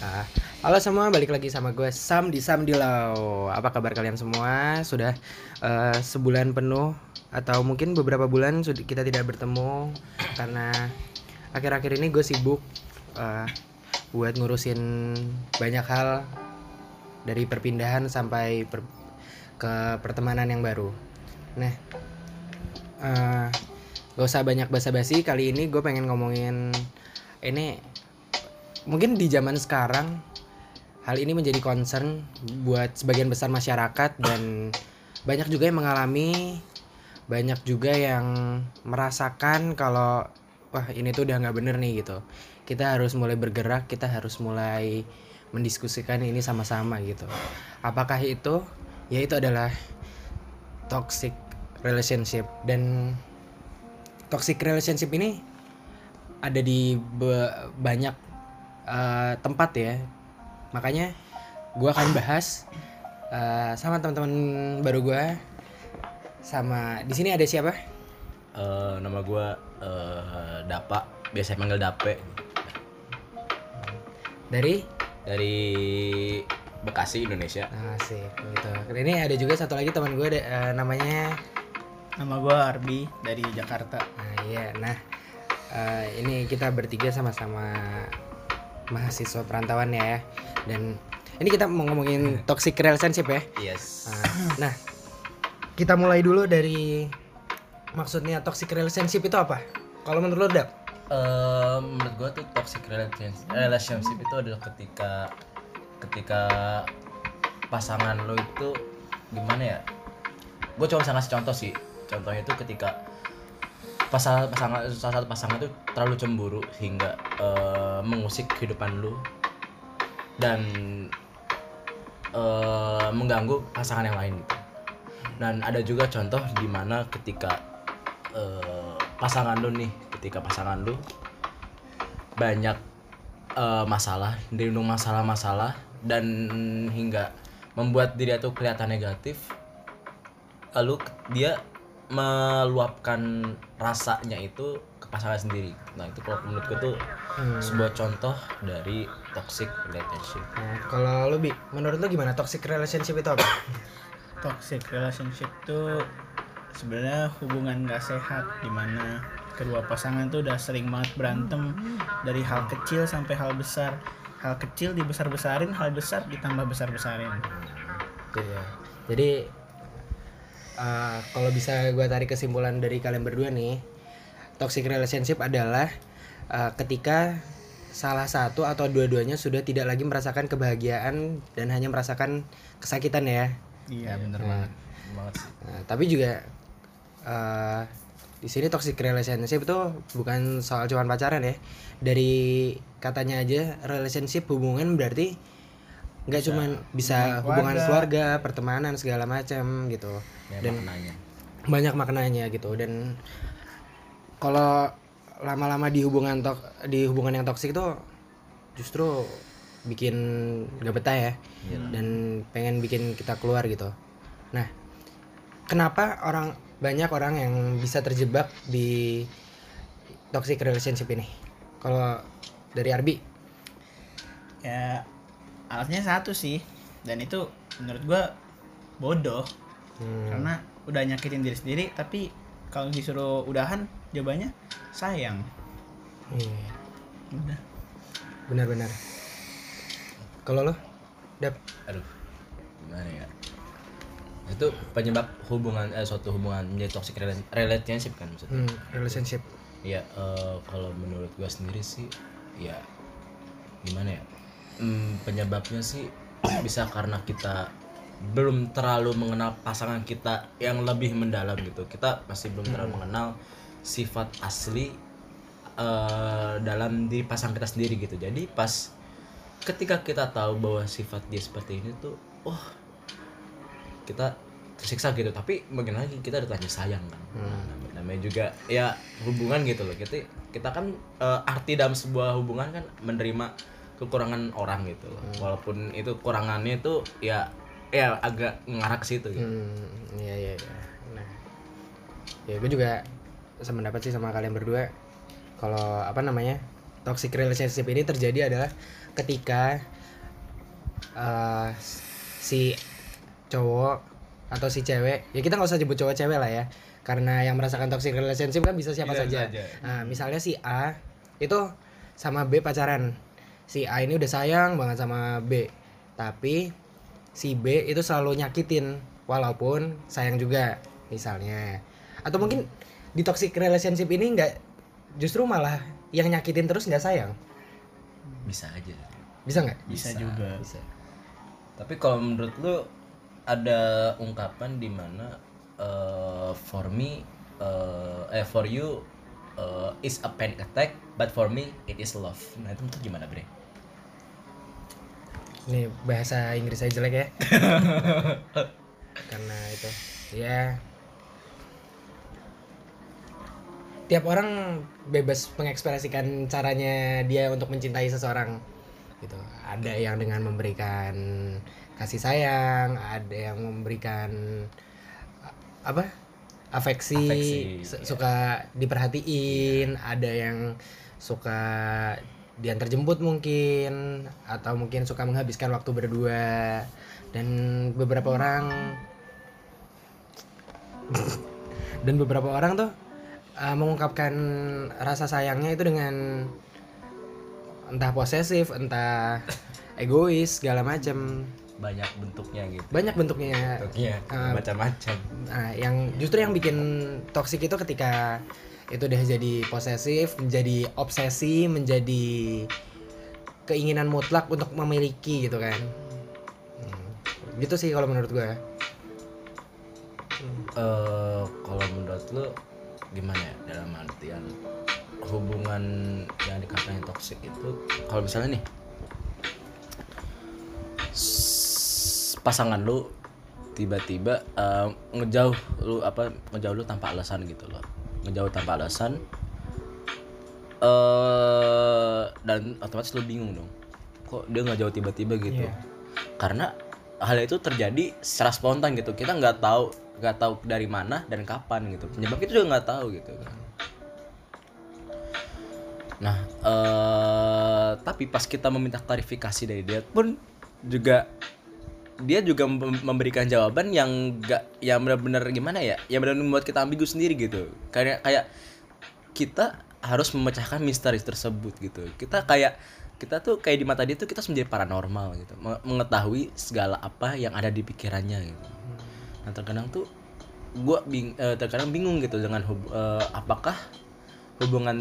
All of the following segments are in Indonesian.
Ah, halo semua, balik lagi sama gue Sam di Sam Dilau. Apa kabar kalian semua? Sudah eh, sebulan penuh atau mungkin beberapa bulan kita tidak bertemu karena akhir-akhir ini gue sibuk eh, buat ngurusin banyak hal dari perpindahan sampai per- ke pertemanan yang baru. Nah, eh, gak usah banyak basa-basi. Kali ini gue pengen ngomongin ini mungkin di zaman sekarang hal ini menjadi concern buat sebagian besar masyarakat dan banyak juga yang mengalami banyak juga yang merasakan kalau wah ini tuh udah nggak bener nih gitu. Kita harus mulai bergerak kita harus mulai mendiskusikan ini sama-sama gitu. Apakah itu? Ya itu adalah toxic relationship. Dan toxic relationship ini ada di banyak eh, tempat ya. Makanya gua akan bahas eh, sama teman-teman baru gua. Sama di sini ada siapa? Eh, nama gua eh, Dapa, biasa panggil Dape. Dari? Dari Bekasi Indonesia. asik gitu. Ini ada juga satu lagi teman gue eh, namanya? Nama gue Arbi dari Jakarta. nah iya. Nah eh, ini kita bertiga sama-sama mahasiswa perantauan ya dan ini kita mau ngomongin toxic relationship ya Yes. Nah, Nah, kita mulai dulu dari maksudnya toxic relationship itu apa? Kalau menurut lo, Dap? Eh, menurut gua tuh toxic relationship, relationship itu adalah ketika ketika pasangan lo itu gimana ya? Gue cuma bisa ngasih contoh sih. Contohnya itu ketika pasangan pasangan salah satu pasangan itu terlalu cemburu hingga eh, mengusik kehidupan lu dan eh, mengganggu pasangan yang lain gitu. Dan ada juga contoh di mana ketika eh, pasangan lu nih, ketika pasangan lu banyak eh, masalah, dirundung masalah-masalah dan hingga membuat diri itu kelihatan negatif, lalu dia meluapkan rasanya itu ke pasangan sendiri. Nah itu kalau menurutku tuh sebuah contoh dari toxic relationship. Nah, kalau lo, Bi, menurut lo gimana toxic relationship itu apa? Toxic relationship tuh sebenarnya hubungan gak sehat di mana kedua pasangan tuh udah sering banget berantem dari hal kecil sampai hal besar. Hal kecil dibesar-besarin, hal besar ditambah besar-besarin. Gitu ya. Jadi eh, kalau bisa gue tarik kesimpulan dari kalian berdua nih, toxic relationship adalah eh, ketika salah satu atau dua-duanya sudah tidak lagi merasakan kebahagiaan dan hanya merasakan kesakitan ya. Iya bener Nah, banget. Banget sih. Nah, tapi juga eh di sini toxic relationship itu bukan soal cuman pacaran ya. Dari katanya aja relationship hubungan berarti nggak cuman bisa hubungan keluarga, pertemanan segala macam gitu. Ya, Dan maknanya. banyak maknanya gitu. Dan kalau lama-lama di hubungan tok di hubungan yang toksik tuh justru bikin gak betah ya. Dan pengen bikin kita keluar gitu. Nah kenapa orang banyak orang yang bisa terjebak di toxic relationship ini? Kalau dari Arbi? Ya alatnya satu sih dan itu menurut gua bodoh hmm, karena udah nyakitin diri sendiri tapi kalau disuruh udahan jawabannya sayang iya, udah benar-benar kalau lo dap Aduh. Gimana ya? Itu penyebab hubungan eh suatu hubungan menjadi toxic rela- relationship kan maksudnya. hmm, relationship Iya, eh, kalau menurut gua sendiri sih ya gimana ya? Hmm, penyebabnya sih bisa karena kita belum terlalu mengenal pasangan kita yang lebih mendalam gitu. Kita masih belum terlalu mengenal sifat asli eh, dalam diri pasangan kita sendiri gitu. Jadi pas ketika kita tahu bahwa sifat dia seperti ini tuh, wah kita tersiksa gitu. Tapi bagaimana lagi kita ada tanya sayang kan. Nah, namanya juga ya hubungan gitu loh. Kita kita kan eh, arti dalam sebuah hubungan kan menerima kekurangan orang gitu loh. Walaupun itu kekurangannya itu ya ya agak ngarah ke situ gitu. Hmm, iya iya iya. Nah, ya gue juga sependapat sih sama kalian berdua. Kalau apa namanya toxic relationship ini terjadi adalah ketika eh, si cowok atau si cewek ya kita nggak usah sebut cowok cewek lah ya karena yang merasakan toxic relationship kan bisa siapa Bisa saja. saja. Nah, misalnya si A itu sama B pacaran. Si A ini udah sayang banget sama B. Tapi si B itu selalu nyakitin walaupun sayang juga misalnya. Atau mungkin di toxic relationship ini nggak justru malah yang nyakitin terus nggak sayang. bisa aja Bisa nggak? bisa, Bisa. juga Bisa. tapi kalau menurut lu ada ungkapan di mana eh, for me eh, eh for you eh, is a panic attack but for me it is love nah itu gimana bre Ini bahasa Inggris saya jelek ya. Karena itu ya tiap orang bebas mengekspresikan caranya dia untuk mencintai seseorang gitu. Ada yang dengan memberikan kasih sayang, ada yang memberikan apa? afeksi, Afeksi, iya. suka diperhatiin, ada yang suka diantar jemput mungkin atau mungkin suka menghabiskan waktu berdua. Dan beberapa orang dan beberapa orang tuh uh, mengungkapkan rasa sayangnya itu dengan entah posesif entah egois segala macam banyak bentuknya gitu. Banyak bentuknya. Bentuknya Ah. macam-macam. Nah, yang justru yang bikin toksik itu ketika itu udah jadi posesif, menjadi obsesi, menjadi keinginan mutlak untuk memiliki gitu kan. Hmm, Gitu sih kalau menurut gue. eh kalau menurut lu gimana ya dalam artian hubungan yang dikatakan toksik itu kalau misalnya nih pasangan lu tiba-tiba eh, ngejauh lu apa ngejauh lu tanpa alasan gitu loh ngejauh tanpa alasan eh dan otomatis lu bingung dong kok dia nggak jauh tiba-tiba gitu. Iya. karena hal itu terjadi secara spontan gitu. Kita nggak tahu nggak tahu dari mana dan kapan gitu. Penyebab itu juga nggak tahu gitu kan. Nah eh tapi pas kita meminta klarifikasi dari dia pun juga dia juga mem- memberikan jawaban yang gak yang benar-benar gimana ya? Yang benar membuat kita ambigu sendiri gitu. Kayak kayak kita harus memecahkan misteri tersebut gitu. Kita kayak kita tuh kayak di mata dia tuh kita menjadi paranormal gitu. Me- mengetahui segala apa yang ada di pikirannya gitu. Nah terkadang tuh gua bing eh, terkadang bingung gitu dengan hub- eh, apakah hubungan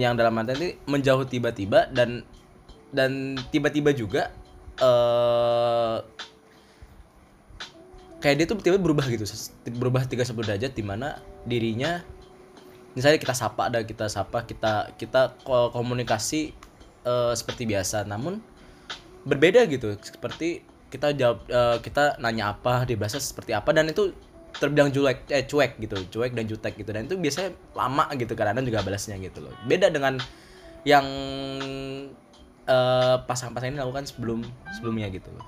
yang dalam arti ini menjauh tiba-tiba dan dan tiba-tiba juga eh kayak dia tuh tiba-tiba berubah gitu berubah 360 derajat di mana dirinya misalnya kita sapa ada kita sapa kita kita ko- komunikasi eh, seperti biasa. Namun berbeda gitu seperti kita jawab eh, kita nanya apa dia bahasa seperti apa dan itu terbilang cuek eh cuek gitu cuek dan jutek gitu. Dan itu biasanya lama gitu kadang-kadang juga balasnya gitu loh. Beda dengan yang eh, pasangan-pasangan ini lakukan sebelum sebelumnya gitu loh.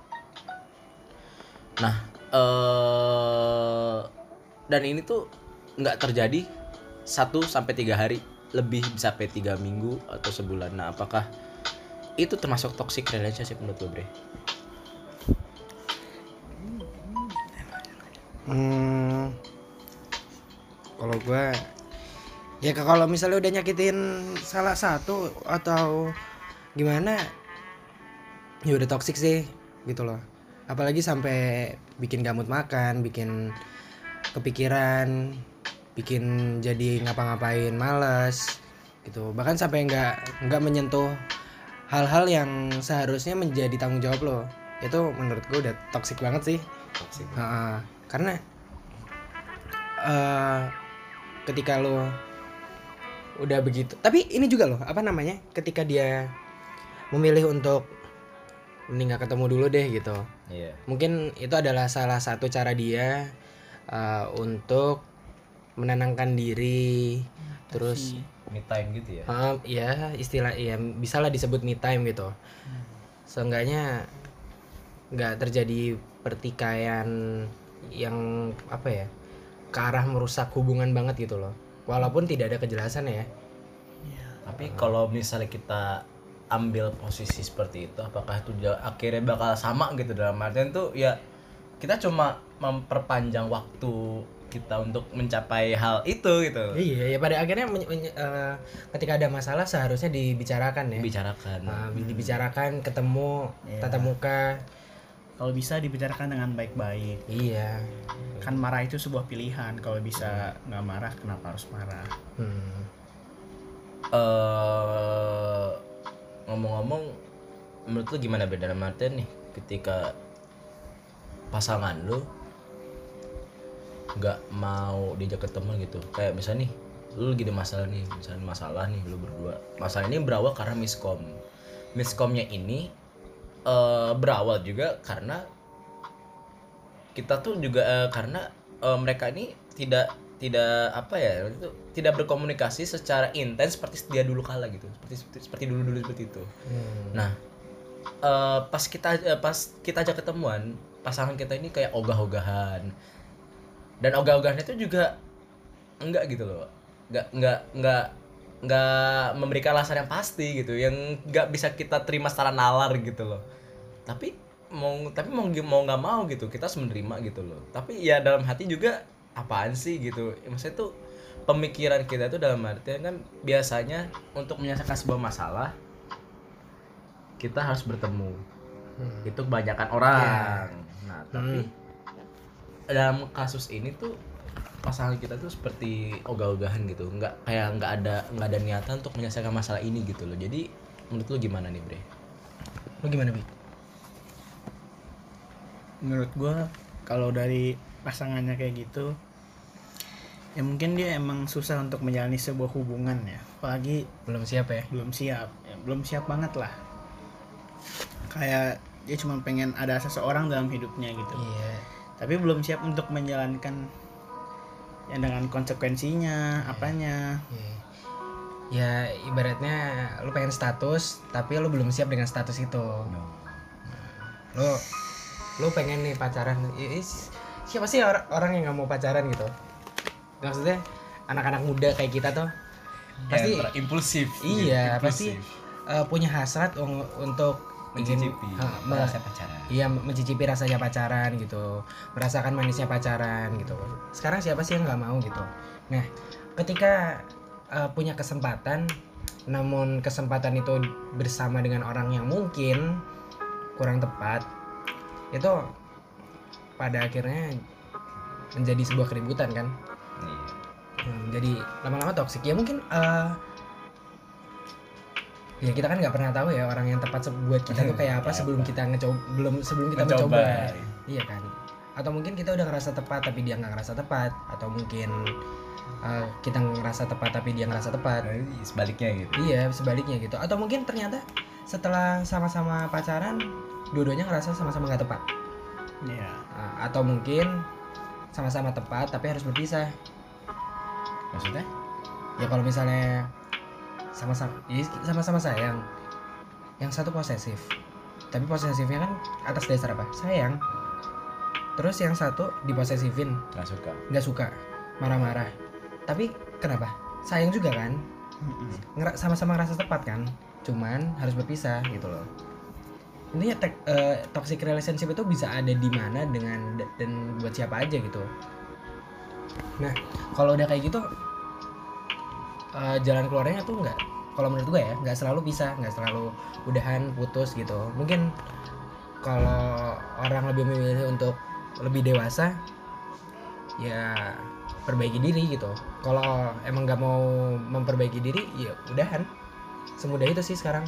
Nah eh dan ini tuh nggak terjadi satu sampai tiga hari. Lebih sampai tiga minggu atau sebulan. Nah apakah itu termasuk toxic relationship menurut lo bre? Hmm, kalau gue ya kalau misalnya udah nyakitin salah satu atau gimana ya udah toksik sih gitu loh. Apalagi sampai bikin gamut makan bikin kepikiran bikin jadi ngapa-ngapain males gitu. Bahkan sampai nggak nggak menyentuh hal-hal yang seharusnya menjadi tanggung jawab lo. Itu menurut gue udah toksik banget sih. Toxic. Heeh, karena eh ketika lo udah begitu, tapi ini juga loh apa namanya? Ketika dia memilih untuk mending nggak ketemu dulu deh gitu. iya. Mungkin itu adalah salah satu cara dia eh, untuk menenangkan diri, terus me time gitu ya? Eh, ya istilah ya bisa lah disebut me time gitu. Seenggaknya nggak terjadi pertikaian yang apa ya ke arah merusak hubungan banget gitu loh. Walaupun tidak ada kejelasan ya. Tapi kalau misalnya kita ambil posisi seperti itu apakah itu akhirnya bakal sama gitu dalam artian tuh ya kita cuma memperpanjang waktu kita untuk mencapai hal itu gitu Iya, ya pada akhirnya menye- menye- eh, ketika ada masalah seharusnya dibicarakan ya. bicarakan Nah, dibicarakan, ketemu, Iya. tatap muka. kalau bisa dibicarakan dengan baik-baik Iya. kan marah itu sebuah pilihan kalau bisa nggak marah kenapa harus marah Hmm. eh ngomong-ngomong menurut lu gimana beda dalam artian nih ketika pasangan lu nggak mau diajak ketemu gitu kayak misalnya nih lu lagi ada masalah nih misalnya masalah nih lu berdua. Masalah ini berawal karena miskom. Miskomnya ini eh, berawal juga karena kita tuh juga eh, karena eh, mereka ini tidak tidak apa ya itu tidak berkomunikasi secara intens seperti dia dulu kala gitu. Seperti seperti, seperti dulu dulu seperti itu. Hmm. nah eh, pas kita eh, pas kita ajak ketemuan pasangan kita ini kayak ogah-ogahan. Dan ogah-ogahannya itu juga enggak gitu loh. Enggak enggak enggak enggak memberikan alasan yang pasti gitu yang enggak bisa kita terima secara nalar gitu loh. Tapi mau tapi mau mau nggak mau gitu kita harus menerima gitu loh. Tapi ya dalam hati juga apaan sih gitu? Ya, maksudnya tuh pemikiran kita tuh dalam artian kan biasanya untuk menyelesaikan sebuah masalah kita harus bertemu. Hmm. itu kebanyakan orang. Nah tapi dalam kasus ini tuh pasangan kita tuh seperti ogah-ogahan gitu. Nggak kayak nggak ada nggak ada niatan untuk menyelesaikan masalah ini gitu loh. Jadi menurut lu gimana nih bre? Lu gimana, Bi? menurut gua kalau dari pasangannya kayak gitu ya mungkin dia emang susah untuk menjalani sebuah hubungan ya apalagi Belum siap ya? belum siap ya, belum siap banget lah kayak dia cuma pengen ada seseorang dalam hidupnya gitu Iya. tapi belum siap untuk menjalankan yang dengan konsekuensinya apanya Iya. Ya ibaratnya lu pengen status tapi lu belum siap dengan status itu. Lu lu pengen nih pacaran. Ih, Siapa sih or- orang yang nggak mau pacaran gitu? Maksudnya anak-anak muda kayak kita tuh pasti impulsif iya pasti eh, punya hasrat un- untuk ingin eh, me- pacaran Iya mencicipi rasanya pacaran gitu, merasakan manisnya pacaran gitu. Sekarang siapa sih yang nggak mau gitu? Nah, ketika uh, punya kesempatan, namun kesempatan itu bersama dengan orang yang mungkin kurang tepat, itu pada akhirnya menjadi sebuah keributan kan? Hmm, jadi lama-lama toksik ya mungkin uh, ya kita kan nggak pernah tahu ya orang yang tepat buat kita tuh kayak apa sebelum kita ngecoba belum sebelum kita mencoba, iya kan? Atau mungkin kita udah ngerasa tepat tapi dia nggak ngerasa tepat. Atau mungkin uh, kita ngerasa tepat tapi dia ngerasa tepat. Sebaliknya gitu. Iya sebaliknya gitu. Atau mungkin ternyata setelah sama-sama pacaran dua-duanya ngerasa sama-sama nggak tepat ya Nah, atau mungkin sama-sama tepat tapi harus berpisah. Maksudnya? Ya kalau misalnya sama-sama ya sama-sama sayang yang satu posesif. Tapi posesifnya kan atas dasar apa? Sayang. Terus yang satu diposesifin. Nggak suka. Nggak suka. Marah-marah. Tapi kenapa? Sayang juga kan? Sama-sama ngerasa tepat kan? Cuman harus berpisah gitu loh intinya tek- eh, toxic relationship itu bisa ada di mana dengan dan buat siapa aja gitu. Nah kalau udah kayak gitu eh, jalan keluarnya tuh nggak kalau menurut gue ya nggak selalu bisa nggak selalu udahan putus gitu. Mungkin kalau orang lebih memilih untuk lebih dewasa ya perbaiki diri gitu. Kalau emang nggak mau memperbaiki diri ya udahan. Semudah itu sih sekarang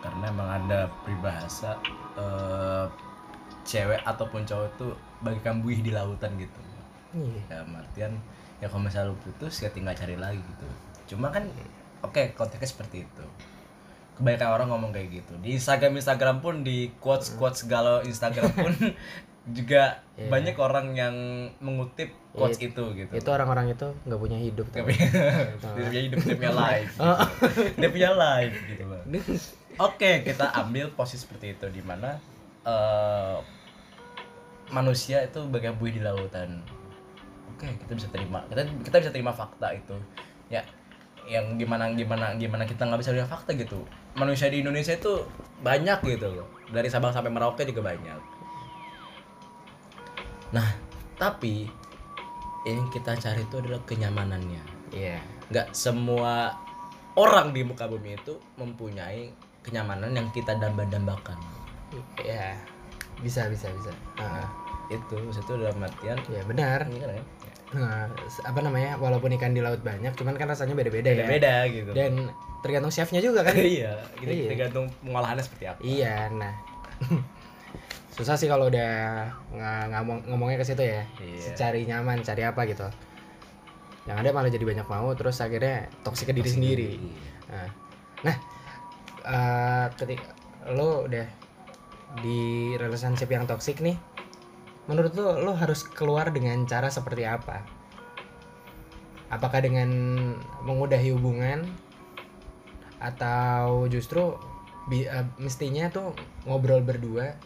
karena emang ada peribahasa eh, cewek ataupun cowok tuh bagaikan buih di lautan gitu. Iya. ya artian ya kalau misalnya lu putus ya tinggal cari lagi gitu. Cuma kan oke konteksnya seperti itu. Kebanyakan orang ngomong kayak gitu. Di Instagram Instagram pun di quotes quotes galau Instagram pun juga Iya. banyak orang yang mengutip quotes It- itu gitu. Itu orang-orang itu nggak punya hidup Dia tuh. punya hidup dia punya life gitu. dia punya life gitu Oke, kita ambil posisi seperti itu di mana eh, manusia itu bagai buih di lautan. Oke, kita bisa terima. Kita kita bisa terima fakta itu. Ya, yang gimana gimana gimana kita nggak bisa lihat fakta gitu manusia di Indonesia itu banyak gitu loh dari Sabang sampai Merauke juga banyak nah tapi yang kita cari itu adalah kenyamanannya Iya. nggak semua orang di muka bumi itu mempunyai kenyamanan yang kita damba-dambakan Iya. Bisa bisa bisa. Ah, itu itu dalam artian ya benar. ini kan ya Nah, apa namanya? Walaupun ikan di laut banyak, cuman kan rasanya beda-beda ya. beda gitu Dan tergantung chefnya juga kan. iya gitu Iya. tergantung pengolahannya seperti apa Iya, nah. Susah sih kalau udah nggak ngomong ngomongnya ke situ ya. Iya. Cari nyaman, cari apa gitu. Yang ada malah jadi banyak mau terus akhirnya toksik ke diri sendiri. Nah, nah ketika lo udah di relationship yang toksik nih, menurut lo lo harus keluar dengan cara seperti apa? Apakah dengan mengudahi hubungan atau justru bi- eh, mestinya tuh ngobrol berdua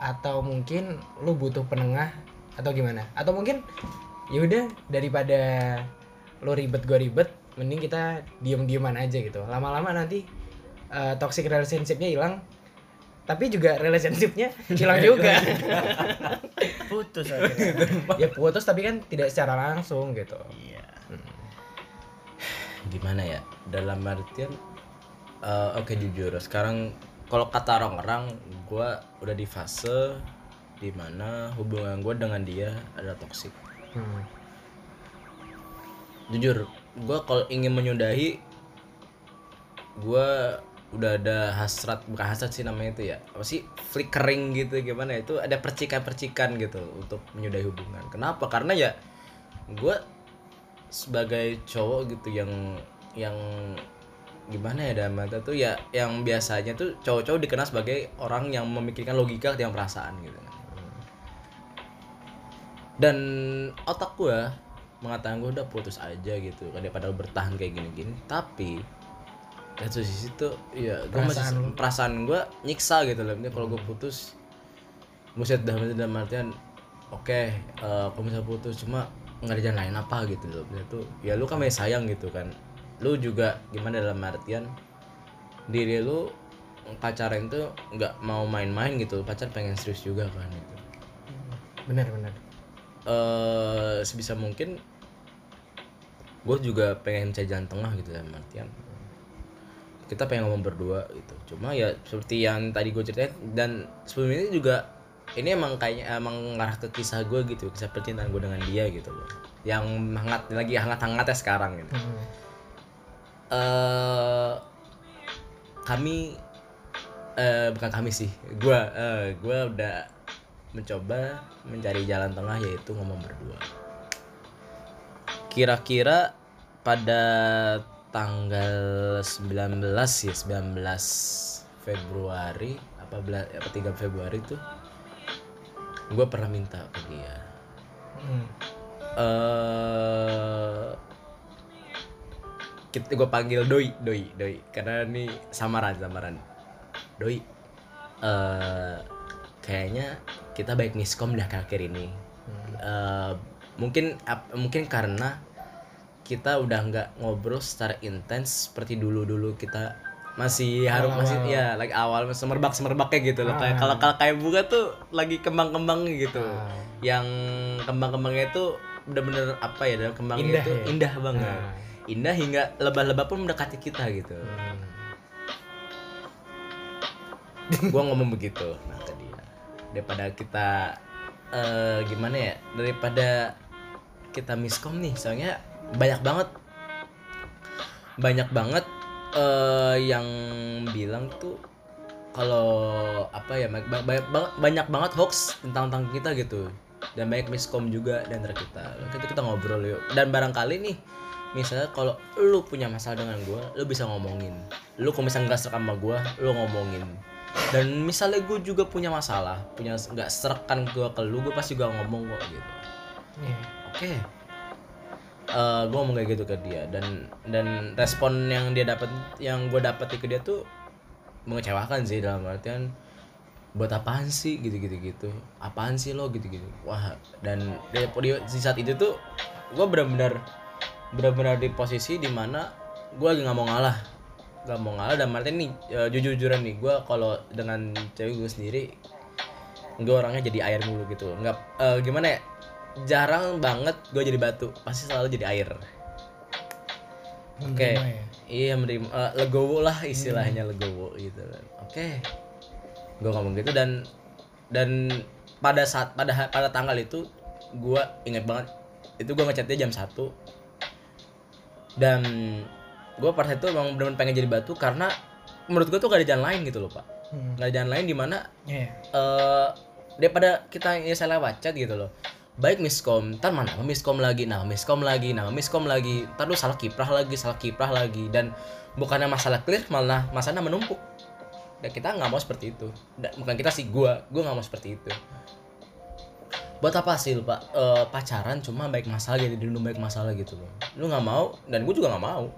atau mungkin lu butuh penengah atau gimana? Atau mungkin ya udah daripada lu ribet gua ribet mending kita diem-dieman aja gitu lama-lama nanti eh, toxic relationshipnya hilang. Tapi juga relationshipnya hilang juga. Putus akhirnya ya putus tapi kan tidak secara langsung gitu. Iya. Gimana ya? Dalam artian eh, oke jujur. Sekarang kalau kata orang-orang gue udah di fase di mana hubungan gue dengan dia adalah toksik Hmm. jujur gue kalau ingin menyudahi gue udah ada hasrat bukan hasrat sih namanya itu ya. Apa sih? Flickering gitu gimana ya? Itu ada percikan-percikan gitu untuk menyudahi hubungan. Kenapa? Karena ya gue sebagai cowok gitu yang yang gimana ya dalam tuh ya yang biasanya tuh cowok-cowok dikenal sebagai orang yang memikirkan logika ketimbang perasaan gitu. Dan otak gue mengatakan gue udah putus aja gitu kan daripada bertahan kayak gini-gini. Tapi di satu sisi tuh ya gue masih Perasaan lu. perasaan gue nyiksa gitu loh. Ini kalau gue putus muset dalam dalam artian oke eh kalau misalnya putus cuma nggak ada jalan lain apa gitu loh. Tuh ya lu kan masih sayang gitu kan. Lu juga gimana dalam artian diri lu pacaran tuh nggak mau main-main gitu. Pacar pengen serius juga kan gitu. Benar benar. Eh sebisa mungkin gue juga pengen cari jalan tengah gitu dalam artian kita pengen ngomong berdua gitu. Cuma ya seperti yang tadi gue ceritain dan sebelum ini juga ini emang kayaknya emang ngarah ke kisah gue gitu kisah percintaan gue dengan dia gitu loh. Yang hangat lagi hangat-hangatnya sekarang gitu. Hmm. eh kami eh bukan kami sih gua eh gua udah mencoba mencari jalan tengah yaitu ngomong berdua. Kira-kira pada tanggal 19 ya 19 Februari apa apa 3 Februari tuh gue pernah minta ke dia. Hmm. eh kita gue panggil doi doi doi. Karena ini samaran samaran. Doi eh kayaknya kita baik miskom dah akhir ini. Eh, mungkin ap- mungkin karena kita udah nggak ngobrol secara intens seperti dulu dulu kita masih harus masih ya lagi awal semerbak semerbaknya gitu loh. Kayak kalau kalau kayak bunga tuh lagi kembang kembangnya gitu yang kembang kembangnya itu bener-bener apa ya dalam kembangnya Indah itu ya? indah banget. Ah. indah hingga lebah-lebah pun mendekati kita gitu. Hmm. gua ngomong begitu. Nah ke dia. Daripada kita eh gimana ya? Daripada kita miskom nih soalnya banyak banget. Banyak banget eh yang bilang tuh kalau apa ya ba- ba- banyak banget banyak banget hoax tentang tentang kita gitu. Dan banyak miskom juga di antara kita. Kita kita ngobrol yuk. Dan barangkali nih misalnya kalau lu punya masalah dengan gua lu bisa ngomongin. Lu kalau misalnya nggak serak sama gua lu ngomongin. Dan misalnya gue juga punya masalah punya nggak serekan gua ke lu gue pasti gua ngomong kok gitu. Iya. oke Eh gue ngomong kayak gitu ke dia. Dan dan respon yang dia dapat yang gue dapat ke dia tuh mengecewakan sih dalam artian buat apaan sih? Gitu gitu gitu. Apaan sih lo? Gitu gitu. Wah dan dia, dia- di saat itu tuh gue benar-benar benar-benar di posisi di mana gue lagi nggak mau ngalah. Nggak mau ngalah dan Martin nih eh, jujur-jujuran nih gue kalau dengan cewek gue sendiri gue orangnya jadi air mulu gitu. Nggak eh, gimana ya jarang banget gue jadi batu pasti selalu jadi air. Oke. Menerima ya? iya menerima eh, legowo lah istilahnya legowo gitu. Kan oke. Gue ngomong gitu dan dan pada saat pada pada tanggal itu gue inget banget itu gue ngechatnya jam 1 dan gue pada saat itu emang bener-bener pengen jadi batu karena menurut gue tuh gak ada jalan lain gitu loh pak. Hmm. gak ada jalan lain di mana Iya. eh daripada kita ya salah chat gitu loh baik miskom ntar mana? Miskom lagi? Nah miskom lagi nah miskom lagi. Ntar lu salah kiprah lagi salah kiprah lagi. Dan bukannya masalah clear malah masalah menumpuk. Dan kita nggak mau seperti itu. Dan bukan kita sih gua gua nggak mau seperti itu. Buat apa sih lu pak? Eh, pacaran cuma baik masalah gitu dulu baik masalah gitu loh. Lu nggak mau dan gue juga nggak mau.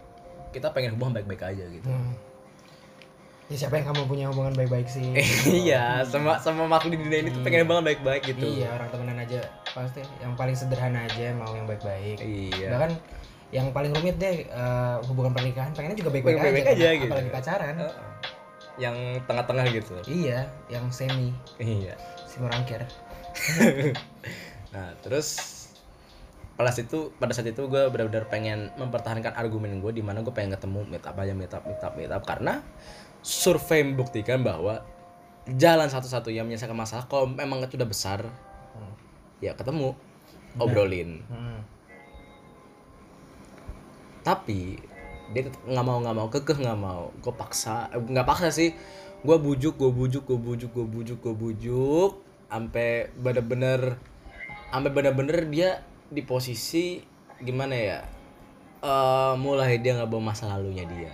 Kita pengen hubungan baik-baik aja gitu. Hmm. Ya siapa yang kamu punya hubungan baik-baik sih? iya sama sama makhluk di dunia ini tuh pengen banget baik-baik gitu Iya, orang temenan aja pasti yang paling sederhana aja mau yang baik-baik. iya Bahkan yang paling rumit deh eh, hubungan pernikahan pengennya juga baikbaik aja, aja kan? gitu. apalagi pacaran. Heeh. yang tengah-tengah gitu Iya, yang semi iya si merangkir. nah terus pada saat itu pada saat itu gue benar-benar pengen mempertahankan argumen gue di mana gue pengen ketemu meet up aja meet up meet up meet up karena survei membuktikan bahwa jalan satu-satu yang menyelesaikan masalah kalau memang itu udah besar ya ketemu obrolin. Hmm. tapi dia nggak mau nggak mau kekeh nggak mau. Gue paksa eh, nggak paksa sih. Gue bujuk gue bujuk gue bujuk gue bujuk gue bujuk sampai bener-bener sampai bener-bener dia di posisi gimana ya eh mulai dia nggak bawa masa lalunya dia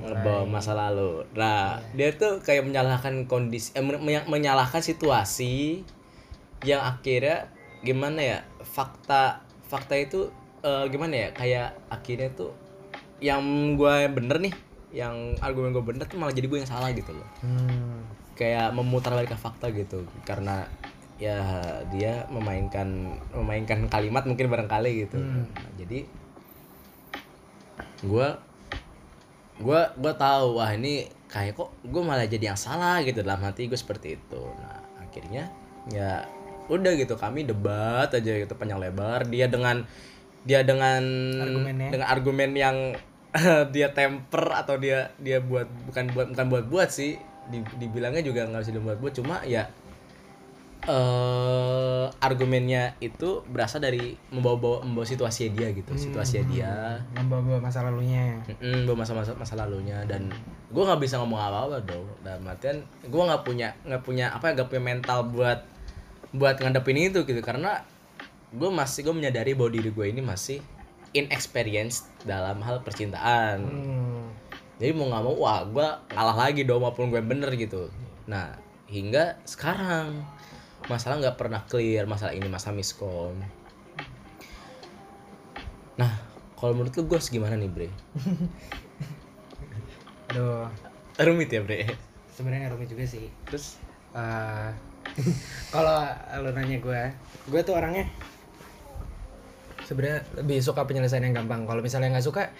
ngebawa masa lalu. Nah dia tuh kayak menyalahkan kondisi eh, men- menya- menyalahkan situasi yang akhirnya gimana ya fakta fakta itu eh, gimana ya kayak akhirnya tuh yang gue bener nih yang argumen gue bener tuh malah jadi gue yang salah gitu loh. Hmm. kayak memutarbalikkan fakta gitu karena ya dia memainkan memainkan kalimat mungkin barangkali gitu. Nah, jadi gue gue gue tahu wah ini kayak kok gue malah jadi yang salah gitu dalam hati gue seperti itu. Nah akhirnya ya udah gitu kami debat aja gitu panjang lebar. Dia dengan dia dengan Argumennya. dengan argumen yang dia temper atau dia dia buat bukan buat bukan buat buat sih Di- dibilangnya juga nggak bisa dibuat buat cuma ya eh argumennya itu berasal dari membawa membawa situasi dia gitu situasi dia. Membawa masa lalunya. Mm, bawa masa-masa masa lalunya. Dan gue nggak bisa ngomong apa-apa dong. Dalam artian gue nggak punya nggak punya apa ya nggak punya mental buat buat ngadepin itu gitu. Karena gue masih gue menyadari bahwa diri gue ini masih inexperienced dalam hal percintaan. Hmm. jadi mau nggak mau wah gue kalah lagi dong walaupun gue bener gitu. Nah hingga sekarang masalah nggak pernah clear masalah ini masalah miskom nah kalau menurut lu gue gimana nih bre Aduh, rumit ya bre sebenarnya rumit juga sih. terus Eh, kalau lo nanya gue, gue tuh orangnya sebenarnya lebih suka penyelesaian yang gampang. Kalau misalnya nggak suka,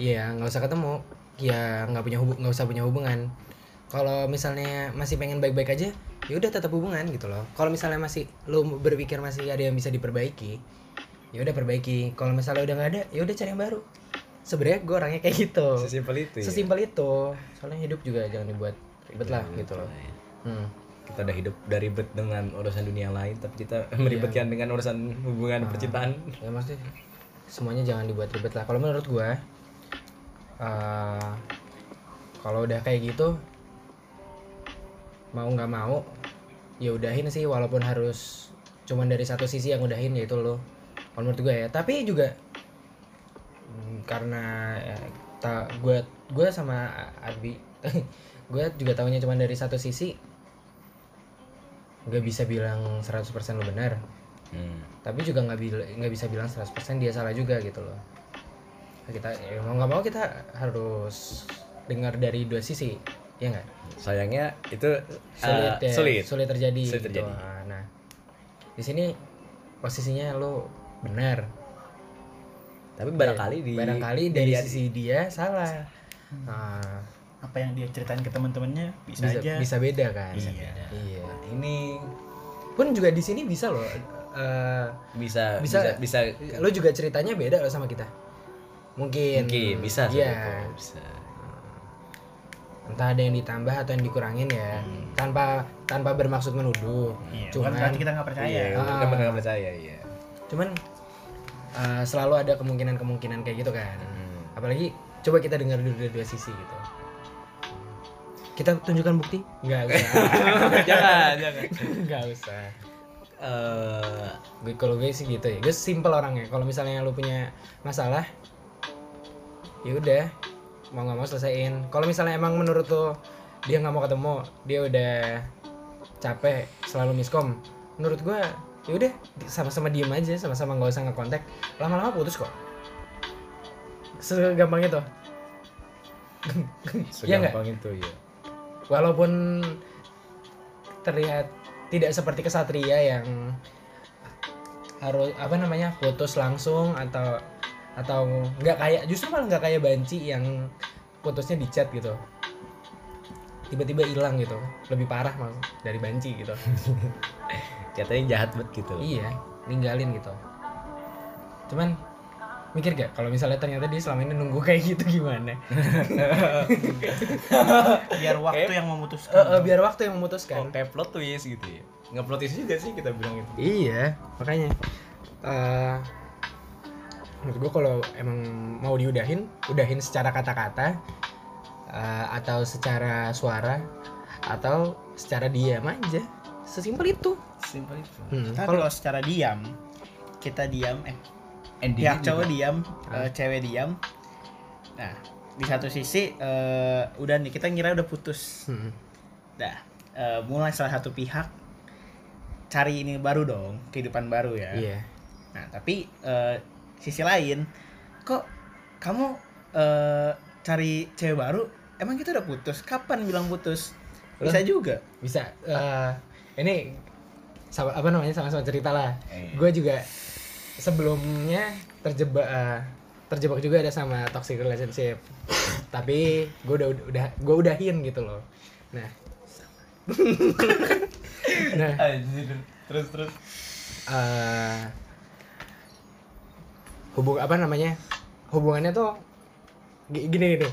ya nggak usah ketemu, ya nggak punya hubung, nggak usah punya hubungan. Kalau misalnya masih pengen baik-baik aja, ya udah tetap hubungan gitu loh. Kalau misalnya masih lo berpikir masih ada yang bisa diperbaiki, ya udah perbaiki. Kalau misalnya udah nggak ada, ya udah cari yang baru. Sebenarnya gue orangnya kayak gitu. sesimpel itu ya? Sesimpel itu. Soalnya hidup juga jangan dibuat ribet lah gitu loh. Hmm. kita udah hidup dari ribet dengan urusan dunia lain tapi kita meribetkan dengan urusan hubungan percintaan ya maksudnya semuanya jangan dibuat ribet lah kalau menurut gue eh kalau udah kayak gitu mau nggak mau ya udahin sih walaupun harus cuman dari satu sisi yang udahin yaitu lo. Kalau menurut gue ya. Tapi juga mm, karena ya, ta, gue gue sama Abi gue juga tahunya cuman dari satu sisi nggak bisa bilang 100% lo benar. Hmm. tapi juga nggak nggak bisa bilang 100% dia salah juga gitu loh. Kita ya mau nggak mau kita harus dengar dari dua sisi ya nggak? Sayangnya itu sulit eh, ya, sulit. sulit terjadi Sulit gitu. terjadi. Ah, nah di sini posisinya lo benar. Tapi barangkali di barangkali dari dilihat- sisi dia salah. Nah, apa yang dia ceritain ke teman-temannya bisa, bisa aja. bisa beda kan? Bisa iya. beda. iya. Ini pun juga di sini bisa loh eh, bisa Bisa- bisa bisa, lo juga ceritanya beda loh sama kita. Mungkin mungkin bisa Iya. itu, bisa entah ada yang ditambah atau yang dikurangin ya. Tanpa tanpa bermaksud menuduh. Iya, cuman bukan berarti kita nggak percaya. Iya Ah. teman nggak percaya iya. Cuman eh, selalu ada kemungkinan kemungkinan kayak gitu kan. Hmm. apalagi coba kita dengar dulu dari dua sisi gitu. Kita tunjukkan bukti? Nggak usah. Jangan jangan. Nggak usah. Eh, gue kalau gue sih gitu ya. Gue simple orangnya. Kalau misalnya lu punya masalah ya udah mau nggak mau selesaiin. Kalau misalnya emang menurut lo dia nggak mau ketemu dia udah capek selalu miskom menurut gue ya udah sama-sama diem aja sama-sama nggak usah ngekontak lama-lama putus kok. Segampang itu. Iya segampang itu ya walaupun terlihat tidak seperti kesatria yang harus apa namanya putus langsung atau atau nggak kayak justru malah nggak kayak banci yang putusnya di chat gitu. Tiba-tiba hilang gitu. Lebih parah malah dari banci gitu. Katanya jahat banget gitu. Iya ninggalin gitu. Cuman mikir gak kalau misalnya ternyata dia selama ini nunggu kayak gitu gimana? Biar waktu yang memutuskan. Eh, eh, biar waktu yang memutuskan. Oh, kayak plot twist gitu ya. Nggak plot twist juga sih kita bilang itu. Iya, makanya. Eh menurut gue kalau emang mau diudahin, udahin secara kata-kata eh, atau secara suara atau secara diam aja. Sesimpel itu. simpel itu Hmm, kalau secara diam kita diam eh endingnya pihak cowok juga- diam Ah. eh, cewek diam nah di satu sisi eh, udah nih kita ngira udah putus hmm, dah eh, mulai salah satu pihak cari ini baru dong kehidupan baru ya iya. nah tapi eh, sisi lain kok kamu eh, cari cewek baru emang kita udah putus kapan bilang putus bisa juga Bisa eh, ini sama apa namanya sama-sama cerita lah. Eh. Gue juga sebelumnya terjebak eh, terjebak juga ada sama toxic relationship. Tapi gue udah udah gue udahin gitu loh. Nah. nah, terus terus eh hubung apa namanya hubungannya tuh gi- gini gini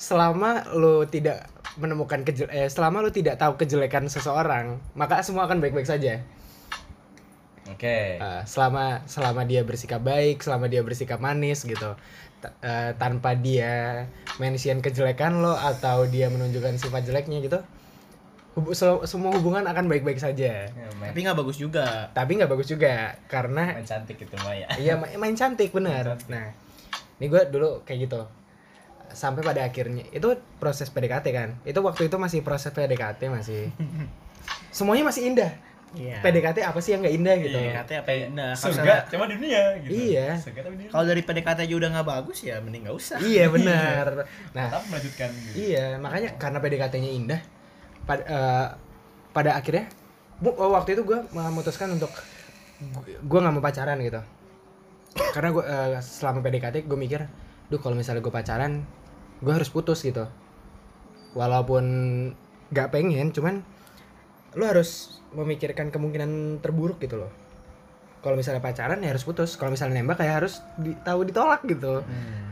selama lo tidak menemukan kejel eh, selama lo tidak tahu kejelekan seseorang maka semua akan baik-baik saja. Oke. Eh, selama selama dia bersikap baik selama dia bersikap manis gitu Ta- eh, tanpa dia mention kejelekan lo atau dia menunjukkan sifat jeleknya gitu semua hubungan akan baik-baik saja Ya, main, tapi nggak bagus juga tapi nggak bagus juga karena main cantik itu Maya Iya ma- main cantik bener. Nah, ini gue dulu kayak gitu. Sampai pada akhirnya itu proses PDKT kan. Itu waktu itu masih proses PDKT masih. Semuanya masih indah. Iya. PDKT apa sih yang nggak indah gitu? PDKT apa ya? Nah, kalau surga cuma dunia gitu Iya. kalau dari PDKT aja udah nggak bagus ya mending nggak usah Iya benar. Nah, tetap melanjutkan gitu iya makanya karena PDKT-nya indah. Pada, eh, pada akhirnya oh, waktu itu gue memutuskan untuk gue nggak mau pacaran gitu. Karena gue selama PDKT gue mikir, duh kalau misalnya gue pacaran, gue harus putus gitu. Walaupun nggak pengen, cuman lu harus memikirkan kemungkinan terburuk gitu loh. Kalau misalnya pacaran ya harus putus. Kalau misalnya nembak kayak harus di, tahu ditolak gitu.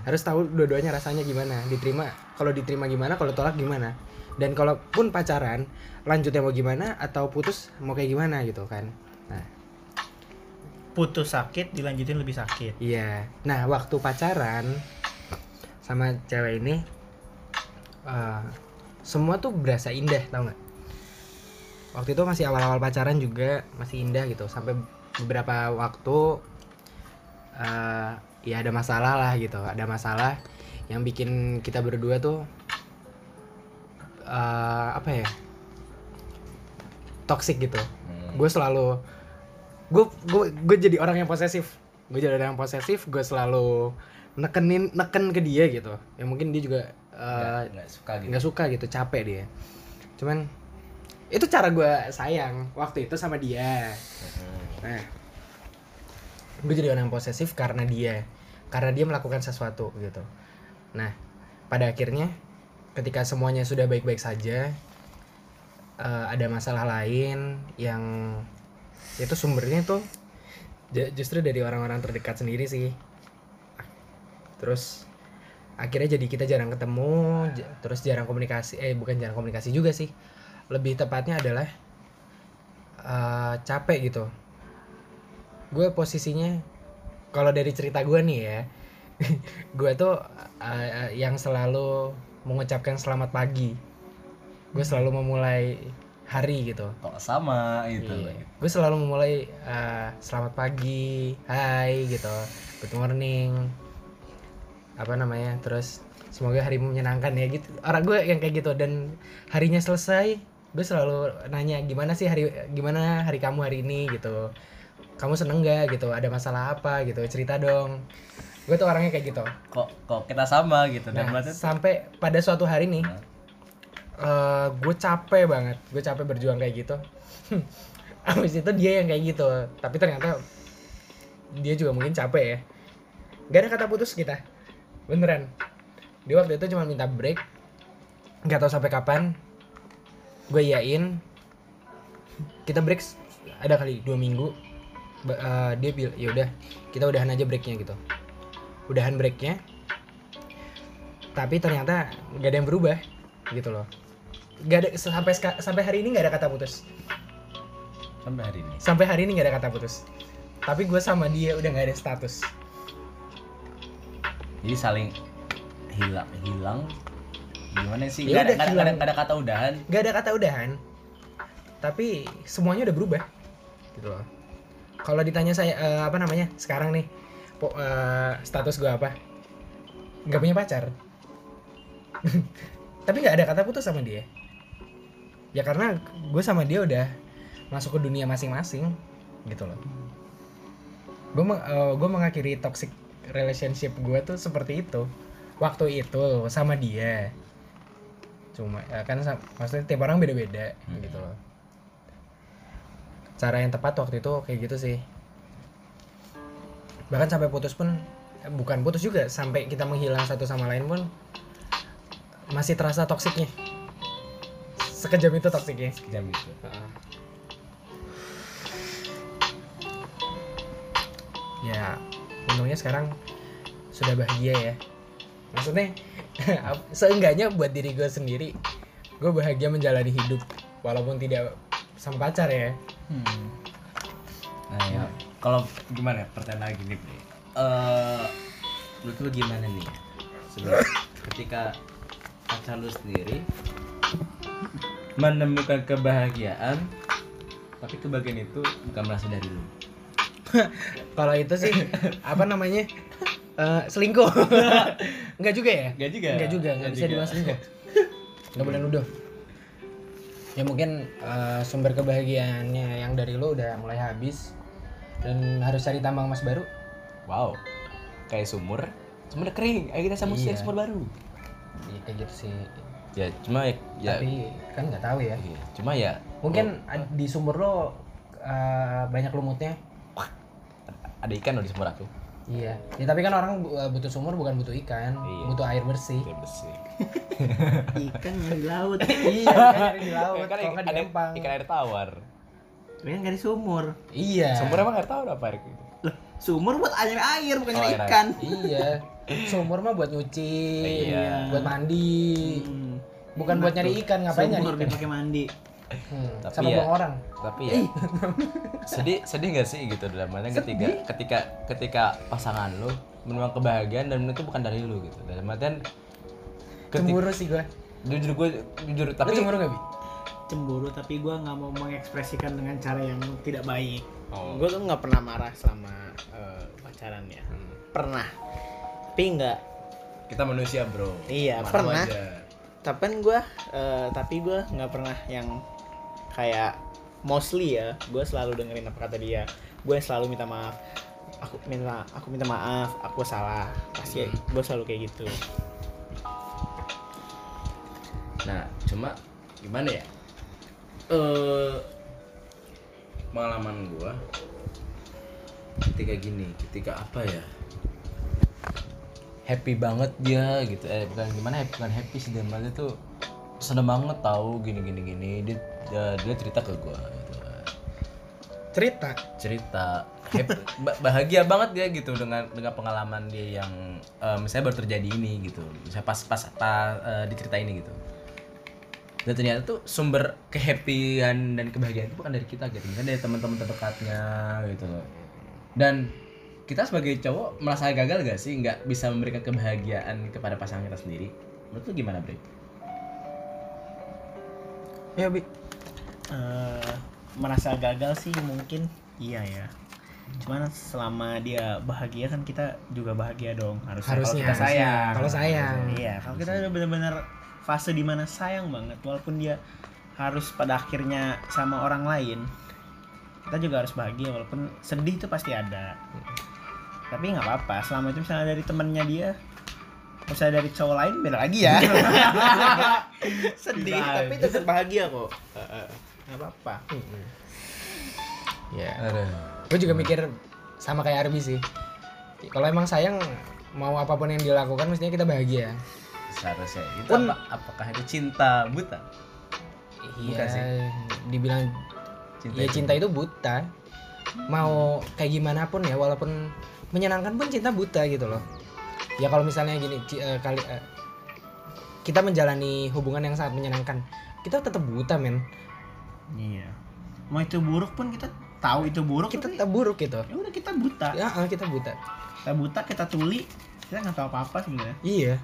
Harus tahu dua-duanya rasanya gimana, diterima. Kalau diterima gimana, kalau tolak gimana. Dan kalaupun pacaran, lanjutnya mau gimana atau putus mau kayak gimana gitu kan. Nah, putus sakit dilanjutin lebih sakit Iya. Nah, waktu pacaran sama cewek ini eh, semua tuh berasa indah, tau nggak? Waktu itu masih awal-awal pacaran juga masih indah gitu. Sampai beberapa waktu eh, ya ada masalah lah gitu. Ada masalah yang bikin kita berdua tuh eh, apa ya? Toxic gitu. Hmm. gue selalu gue gue gue jadi orang yang posesif. Gue jadi orang yang posesif gue selalu nekenin neken ke dia gitu. Ya mungkin dia juga nggak nggak suka gitu. nggak suka gitu capek dia. Cuman itu cara gue sayang waktu itu sama dia. Hmm. nah gue jadi orang yang posesif karena dia. Karena dia melakukan sesuatu gitu. Nah pada akhirnya ketika semuanya sudah baik-baik saja eh, ada masalah lain yang itu sumbernya tuh ju- justru dari orang-orang terdekat sendiri sih. Terus akhirnya jadi kita jarang ketemu terus jarang komunikasi eh bukan jarang komunikasi juga sih. Lebih tepatnya adalah eh, capek gitu. Gue posisinya kalau dari cerita gue nih ya gue tuh eh, yang selalu mengucapkan selamat pagi. Gue selalu memulai hari gitu. Kok sama itu. Gue selalu memulai eh, selamat pagi hai gitu. Good morning. Apa namanya? Terus semoga harimu menyenangkan ya gitu. Orang gue yang kayak gitu dan harinya selesai gue selalu nanya gimana sih hari gimana hari kamu hari ini? gitu. Kamu seneng gak gitu. Ada masalah apa? gitu. Cerita dong gue tuh orangnya kayak gitu. Kok kok kita sama gitu? Dan nah berarti sampai pada suatu hari nih Nah. eh gue capek banget. Gue capek berjuang kayak gitu. Abis itu dia yang kayak gitu. Tapi ternyata dia juga mungkin capek ya. Gak ada kata putus kita. Beneran. Dia waktu itu cuma minta break. Nggak tahu sampai kapan. Gue iyain. Kita break ada kali dua minggu. Eh, dia bilang ya udah kita udahan aja breaknya gitu udahan breaknya. Tapi ternyata nggak ada yang berubah gitu loh. Nggak ada sampai sampai hari ini nggak ada kata putus. Sampai hari ini. Sampai hari ini nggak ada kata putus. Tapi gue sama dia udah nggak ada status. Jadi saling hilang hilang? Gimana sih? Ya Gak ada, ada, ada- kata udahan? Nggak ada kata udahan. Tapi semuanya udah berubah gitu loh. Kalau ditanya saya eh, apa namanya sekarang nih po, eh, status gue apa? Nggak punya pacar. Tapi nggak ada kata putus sama dia. Ya karena gue sama dia udah masuk ke dunia masing-masing gitu loh. Gue gue mengakhiri toxic relationship gue tuh seperti itu. Waktu itu sama dia. Cuma ya kan maksudnya tiap orang beda-beda Hmm. gitu loh. Cara yang tepat waktu itu kayak gitu sih bahkan sampai putus pun eh, bukan putus juga sampai kita menghilang satu sama lain pun masih terasa toksiknya. Sekejam itu toksiknya. Jam itu. Ya untungnya sekarang sudah bahagia ya. Maksudnya seenggaknya buat diri gue sendiri gue bahagia menjalani hidup walaupun tidak sama pacar ya. Hmm. nah ya kalau gimana? Ya pertanyaan lagi nih. Eh, menurut lu gimana nih? Sebelum ketika pacar lu sendiri menemukan kebahagiaan tapi kebahagiaan itu bukan berasal dari lu. Kalau itu sih apa namanya? Eh, selingkuh. Nggak juga ya? Nggak juga. nggak juga nggak bisa dibilang selingkuh. Nggak boleh nuduh. Ya mungkin eh, sumber kebahagiaannya yang dari lo udah mulai habis dan harus cari tambang emas baru. Wow. Kayak sumur sumur udah kering. Ayo kita sambung Iya. cari sumur baru. Ya, kayak gitu sih. Ya cuma ya, ya. Tapi kan nggak tahu ya. Iya. cuma ya mungkin ad- di sumur lo eh, banyak lumutnya. Ada ikan loh di sumur aku. Iya. Ya tapi kan orang eh, butuh sumur bukan butuh ikan Iya. butuh air bersih. Dia bersih. Ikan di laut. iya kan di laut. Kan ada empang ikan air tawar Tapi kan nggak di sumur. iya. Sumur emang air tawar apa air gitu Loh, sumur buat air air bukan Oh, air ikan. iya. Sumur mah buat nyuci Iya. buat mandi. Hmm. bukan buat nyari ikan ngapain nyari Sumur ikan? dipakai mandi. Hmm, Tapi sama ya- buang orang. Tapi ya. Sedih sedih gak sih gitu dalam artian ketika ketika ketika pasangan lu menemukan kebahagiaan dan itu bukan dari lu gitu. Dalam artian ketika cemburu sih gue jujur gue jujur tapi tapi cemburu gak bi Cemburu tapi gua nggak mau mengekspresikan dengan cara yang tidak baik. Oh. Gue tuh nggak pernah marah selama eh, pacaran ya. Pernah. Tapi nggak. kita manusia bro Iya, Marah pernah. aja. Tapi kan gue, tapi gue nggak pernah yang kayak mostly ya. Gue selalu dengerin apa kata dia. Gue selalu minta maaf. Aku minta, aku minta maaf. Aku salah. Pasti gue selalu kayak gitu. nah cuma gimana ya eh pengalaman gua ketika gini ketika apa ya? Happy banget dia gitu. Eh bukan gimana happy bukan happy sih dia. Tuh seneng banget tahu gini gini gini. Dia dia, dia cerita ke gua gitu. Cerita? Cerita. Happy, ba- bahagia banget dia gitu dengan dengan pengalaman dia yang eh, misalnya baru terjadi ini gitu. Misalnya pas pas pas eh, diceritain ini gitu dan ternyata tuh sumber kehappyan dan kebahagiaan itu bukan dari kita gitu. Misalnya dari teman-teman terdekatnya gitu loh. Dan kita sebagai cowok merasa gagal gak sih nggak bisa memberikan kebahagiaan kepada pasangan kita sendiri? Menurut lu gimana Bre? ya bi. Eh, merasa gagal sih mungkin. Iya ya. Cuman selama dia bahagia kan kita juga bahagia dong. Harusnya, kalau Harusnya, kita sayang. Kalau sayang. iya kalau kita udah bener-bener fase di mana sayang banget walaupun dia harus pada akhirnya sama orang lain kita juga harus bahagia walaupun sedih itu pasti ada. Tapi nggak apa-apa selama itu misalnya dari temennya dia misalnya dari cowok lain beda lagi ya. Sedih Bisa. tapi tetap bahagia kok. Nggak apa-apa. Ya. Gue juga mikir sama kayak Arbi sih. Kalau emang sayang mau apa pun yang dilakukan mestinya kita bahagia seharusnya itu Pun- apa, apakah itu cinta buta? Iya sih. dibilang cinta ya cinta. itu buta. Mau kayak gimana pun ya walaupun menyenangkan pun cinta buta gitu loh. Ya kalau misalnya gini eh, kali eh, kita menjalani hubungan yang sangat menyenangkan kita tetap buta men. Iya. Mau itu buruk pun kita tahu itu buruk kita tetap buruk gitu. Ya udah kita buta. ya eh, kita buta. Kita buta, kita tuli, kita nggak tahu apa-apa sebenarnya. iya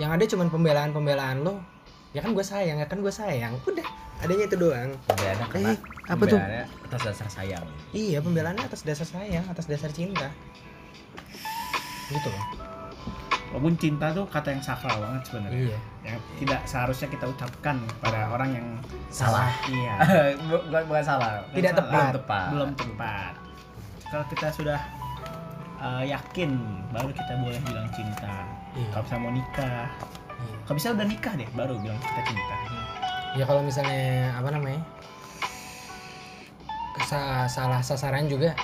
yang ada cuman pembelaan pembelaan lo ya kan gue sayang ya kan gue sayang udah adanya itu doang pembelaannya karena Eh, apa tuh? atas dasar sayang iya pembelaannya atas dasar sayang atas dasar cinta gitu loh Walaupun cinta tuh kata yang sakral banget sebenarnya. iya Yang tidak seharusnya kita ucapkan pada orang yang Salah. Iya. bukan bukan salah Tidak Bukan tepat. belum tepat Belum tepat. Kalau kita sudah uh, yakin, baru kita boleh bilang cinta. Iya. Kalau bisa mau nikah, Iya. kalau bisa udah nikah deh, baru bilang kita cinta. ya kalau misalnya apa namanya Kesa- salah sasaran juga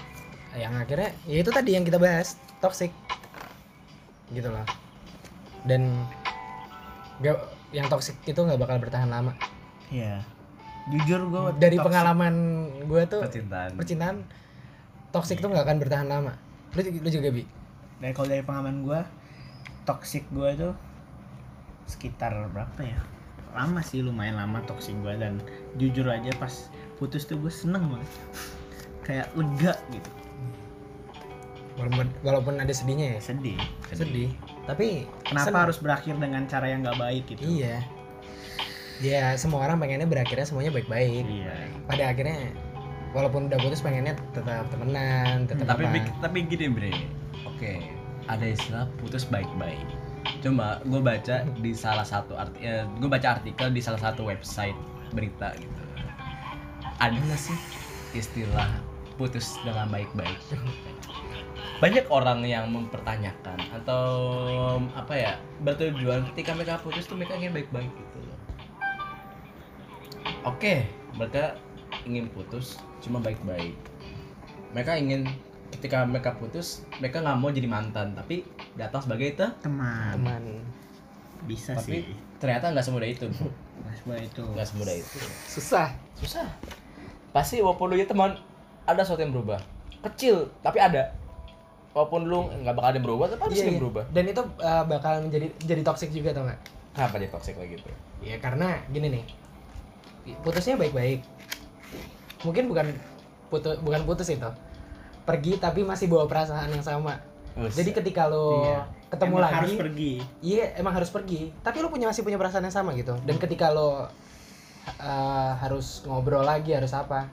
yang akhirnya ya itu tadi yang kita bahas toxic gitu loh dan gak, yang toxic itu nggak bakal bertahan lama Iya. Jujur gue dari pengalaman gue tuh percintaan percintaan toxic tuh nggak akan bertahan lama lu, lu juga bi dari kalau dari pengalaman gue toxic gue tuh sekitar berapa ya? Lama sih lumayan lama toxic gue dan jujur aja pas putus tuh gue seneng banget. Kayak lega gitu. Walaupun, walaupun ada sedihnya ya? Sedih sedih. Tapi kenapa seneng. harus berakhir dengan cara yang nggak baik gitu? Iya. Ya semua orang pengennya berakhirnya semuanya baik-baik. Iya. Pada akhirnya walaupun udah putus pengennya tetap temenan tetap tapi apa. Bik- tapi gini bre. Oke ada istilah putus baik-baik cuma gue baca di salah satu arti gue baca artikel di salah satu website berita gitu. Ada nggak sih istilah putus dengan baik-baik banyak orang yang mempertanyakan atau apa ya bertujuan ketika mereka putus tuh mereka ingin baik-baik gitu loh. Oke mereka ingin putus cuma baik-baik mereka ingin ketika mereka putus mereka nggak mau jadi mantan tapi datang sebagai itu teman. Teman. Bisa tapi sih. ternyata nggak semudah itu. Nah, sebenarnya itu. Nggak semudah itu. Susah. Susah. Pasti walaupun lu ya teman ada sesuatu yang berubah. Kecil tapi ada. Walaupun lu nggak bakal ada yang berubah tapi pasti Iya, yang iya. berubah. Dan itu uh, bakal menjadi jadi toxic juga tau nggak? Kenapa dia toxic kayak gitu ya karena gini nih. Putusnya baik-baik. Mungkin bukan putus bukan putus itu pergi tapi masih bawa perasaan yang sama. Jadi ketika lo Iya. ketemu Emang lagi harus pergi. iya emang harus pergi. Tapi lo punya masih punya perasaan yang sama gitu. Dan ketika lo uh, harus ngobrol lagi harus apa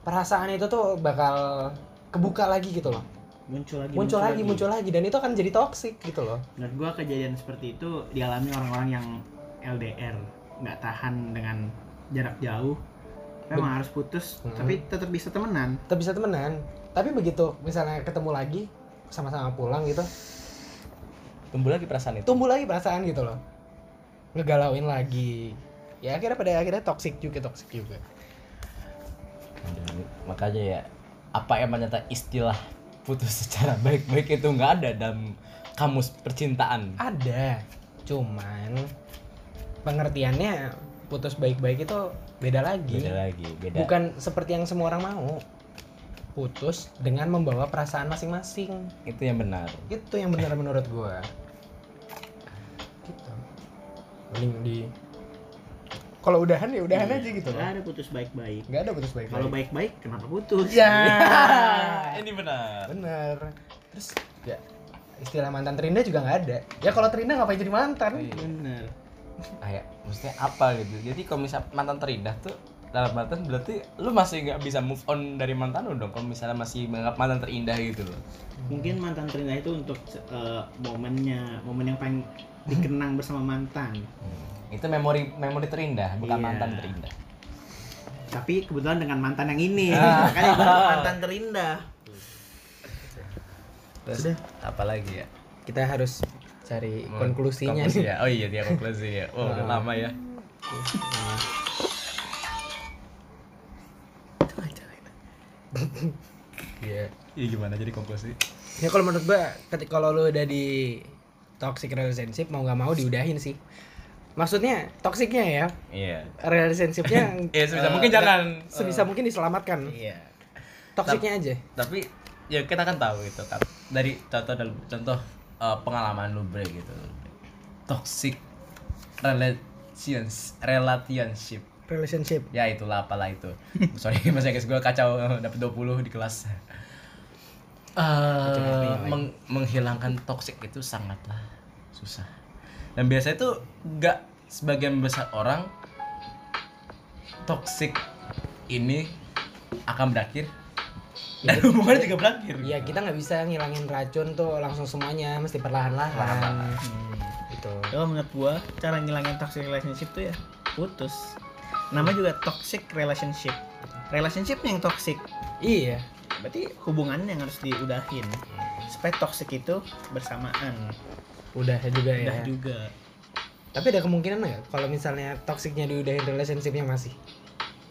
perasaan itu tuh bakal kebuka lagi gitu loh. Muncul lagi muncul lagi muncul lagi. Dan itu akan jadi toxic gitu loh. Menurut gua kejadian seperti itu dialami orang-orang yang LDR nggak tahan dengan jarak jauh. Memang harus putus Hmm. tapi tetap bisa temenan. Tetap bisa temenan tapi begitu misalnya ketemu lagi sama-sama pulang gitu. Tumbuh lagi perasaan itu? Tumbuh lagi perasaan gitu loh. Ngegalauin lagi. Ya akhirnya pada akhirnya toxic juga toxic juga. Makanya ya apa yang ternyata istilah putus secara baik-baik itu nggak ada dalam kamus percintaan? Ada cuman pengertiannya putus baik-baik itu beda lagi. Beda lagi beda. Bukan seperti yang semua orang mau putus dengan membawa perasaan masing-masing. Itu yang benar. Itu yang benar menurut gua. Gitu. Paling di kalau udahan ya udahan aja gitu nggak ada putus baik-baik. Nggak ada putus baik kalau baik-baik kenapa putus? Ya. Ini benar. Bener terus ya istilah mantan terindah juga nggak ada. Ya kalau terindah ngapain jadi mantan? Iya. bener kayak maksudnya apa gitu? Jadi kalau misal mantan terindah tuh dalam mantan berarti lu masih nggak bisa move on dari mantan lu dong kalau misalnya masih menganggap mantan terindah gitu loh. Mungkin mantan terindah itu untuk eh, momennya momen yang paling dikenang bersama mantan. Itu memori memori terindah bukan Iya. mantan terindah. Tapi kebetulan dengan mantan yang ini. Ah. makanya mantan terindah. Terus Sudah. apa lagi ya? Kita harus cari Mau- konklusinya konklusi nih. ya. oh iya dia konklusi ya. Oh udah Ah. lama ya Iya. iya gimana jadi konklusi Ya kalau menurut gua ketika kalau lu udah di toxic relationship mau nggak mau diudahin sih. Maksudnya toksiknya ya, iya. Relationshipnya Iya, sebisa eh, mungkin jangan, sebisa mungkin diselamatkan. iya. Toksiknya aja. tapi ya kita kan tahu itu kan dari contoh contoh eh, pengalaman lu bre gitu. Toxic relations relationship Relationship. ya itulah apalah itu sorry bahasa Inggris gue kacau dapet 20 di kelas Eh, meng- menghilangkan toxic itu sangatlah susah dan biasanya itu nggak sebagian besar orang toxic ini akan berakhir dan hubungannya juga berakhir Iya kita nggak bisa ngilangin racun tuh langsung semuanya, mesti perlahan-lahan. Perlahan-lahan. Gitu. kalau menurut gua cara ngilangin toxic relationship tuh ya putus nama juga toxic relationship relationship yang toxic Iya. berarti hubungan yang harus diudahin supaya toxic itu bersamaan Udah juga ya. udah juga Tapi ada kemungkinan nggak kalau misalnya toksiknya diudahin relationshipnya masih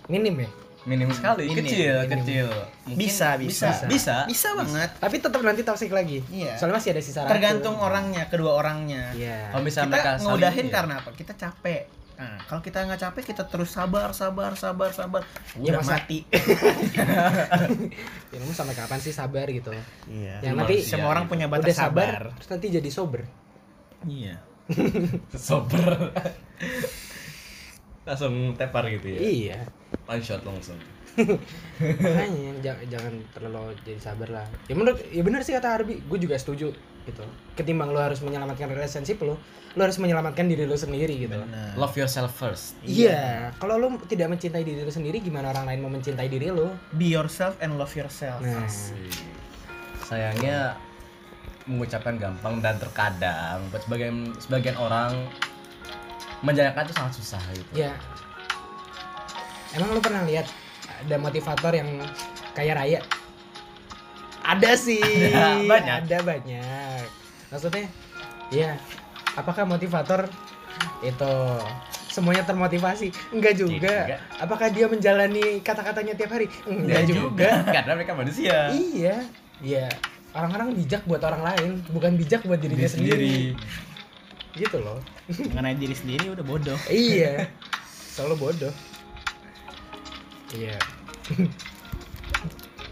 minim ya? minim sekali Minim, kecil minim. kecil Mungkin bisa bisa bisa bisa bisa banget Tapi tetap nanti toksik lagi. Iya. Soalnya masih ada sisa racun. tergantung orangnya kedua orangnya Iya. kalau misalnya kita ngudahin iya. karena apa kita capek nah kalau kita nggak capek kita terus sabar sabar sabar sabar. Ya, udah masa- mati. Ya, kamu sampai kapan sih sabar gitu? iya. Yang nanti semua orang gitu. punya udah batas sabar, sabar. terus nanti jadi sober. iya. Sober. Langsung tepar gitu ya? Iya. one shot langsung Makanya jangan, jangan terlalu jadi sabar lah. Ya menurut ya benar sih kata Arbi, gue juga setuju gitu. Ketimbang lo harus menyelamatkan relationship lo, lo harus menyelamatkan diri lo sendiri gitu. benar love yourself first Iya, kalau lo tidak mencintai diri lo sendiri, gimana orang lain mau mencintai diri lo? be yourself and love yourself Nah, sayangnya mengucapkan gampang dan terkadang buat sebagian sebagian orang menjalankan itu sangat susah gitu ya. Emang lo pernah lihat ada motivator yang kaya raya? Ada sih, Ada, banyak. Ada banyak. Maksudnya, ya, apakah motivator itu semuanya termotivasi? Enggak juga. Juga. Apakah dia menjalani kata-katanya tiap hari? Enggak juga. karena mereka manusia iya, iya. Orang-orang bijak buat orang lain, bukan bijak buat dirinya Diri sendiri. Gitu loh. mengenai diri sendiri udah bodoh iya. Selalu bodoh. Iya.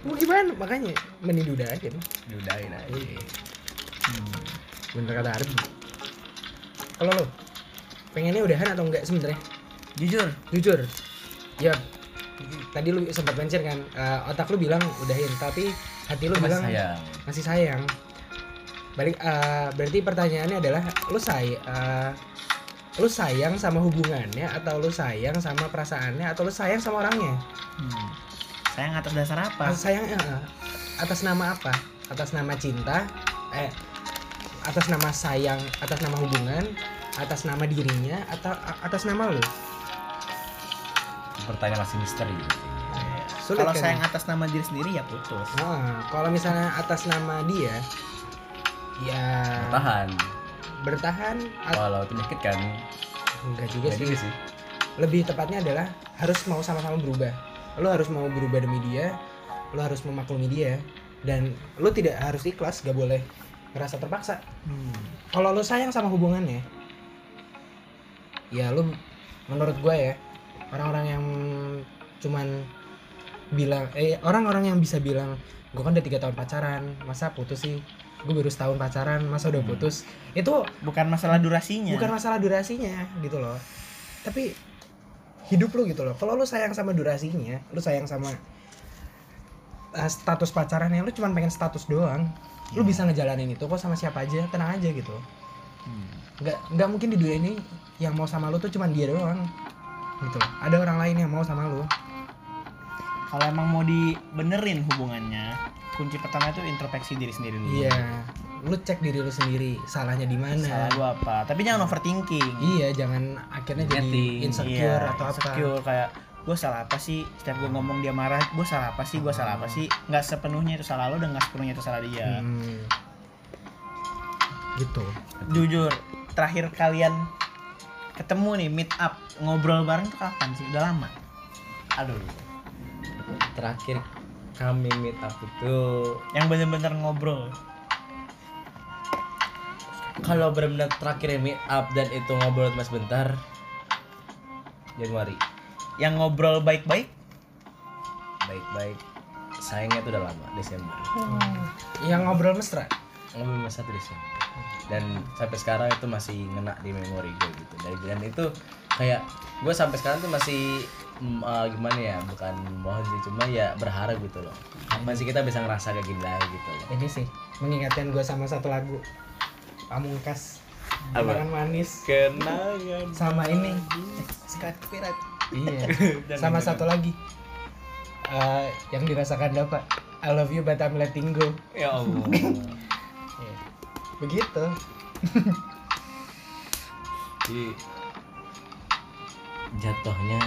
Mau gimana? Makanya mending diudahin. diudahin aja Iya. Bener kata Arbi. Kalau lo pengennya udahan atau enggak sebenarnya? jujur Jujur. Ya. Tadi lu sempat mention kan, eh, otak lu bilang udahin, tapi hati lu Masih bilang sayang masih sayang. Balik eh, berarti pertanyaannya adalah lu say eh, lu sayang sama hubungannya atau lu sayang sama perasaannya atau lu sayang sama orangnya? hmm. sayang atas dasar apa Atas sayang eh, atas nama apa? Atas nama cinta, eh atas nama sayang, atas nama hubungan, atas nama dirinya atau atas nama lu? pertanyaan masih misteri gitu. Sulit kalau kan? sayang atas nama diri sendiri ya putus Nah, kalau misalnya atas nama dia ya tahan bertahan walau itu menyakitkan enggak juga Enggak sih. juga sih Lebih tepatnya adalah harus mau sama-sama berubah. Lo harus mau berubah demi dia, lo harus memaklumi dia. dan lu tidak harus ikhlas gak boleh ngerasa terpaksa Hmm. kalau lu sayang sama hubungannya ya lu menurut gue ya orang-orang yang cuman bilang eh orang-orang yang bisa bilang gue kan udah tiga tahun pacaran masa putus sih gue baru setahun pacaran masa udah putus. Itu bukan masalah durasinya. Bukan masalah durasinya gitu loh. Tapi hidup lu gitu loh. Kalau lu sayang sama durasinya lu sayang sama uh, status pacarannya lu cuma pengen status doang. Lu bisa ngejalanin itu kok sama siapa aja tenang aja gitu. Hmm. nggak nggak mungkin di dunia ini yang mau sama lu tuh cuma dia doang gitu ada orang lain yang mau sama lu. Kalau emang mau dibenerin hubungannya kunci pertama itu introspeksi diri sendiri dulu. Iya. Lu cek diri lu sendiri salahnya di mana? Salah gua apa? Tapi jangan overthinking. Iya jangan akhirnya jadi Negatif. insecure Iya, atau apa. insecure kayak gue salah apa sih? Setiap gue ngomong dia marah gue salah apa sih? Gue salah apa sih? Nggak sepenuhnya itu salah lo dan nggak sepenuhnya itu salah dia. Hmm. gitu. Jujur terakhir kalian ketemu nih meet up ngobrol bareng tuh kapan sih? Udah lama? Aduh. Terakhir kami meet up itu yang bener-bener ngobrol. Kalau benar-benar terakhir meet up dan itu ngobrol cuma sebentar Januari. Yang ngobrol baik-baik? Baik-baik. Sayangnya itu udah lama Desember. Yang ngobrol mesra? Ngobrol cuma satu Desember. Dan sampai sekarang itu masih ngena di memori gue gitu. Dari dan itu kayak gue sampai sekarang tuh masih mm, eh, gimana ya bukan mohon sih cuma ya berharap gitu loh. Kapan sih kita bisa ngerasa kayak gini lagi gitu loh. Ini sih mengingatkan gue sama satu lagu. Pamungkas? Kenangan manis. Kenangan. Sama ini. Sekat pirat. Iya. Sama satu lagi. Eh, yang dirasakan dapat I love you but I'm letting go. Ya Allah. Iya. begitu. Jadi jatuhnya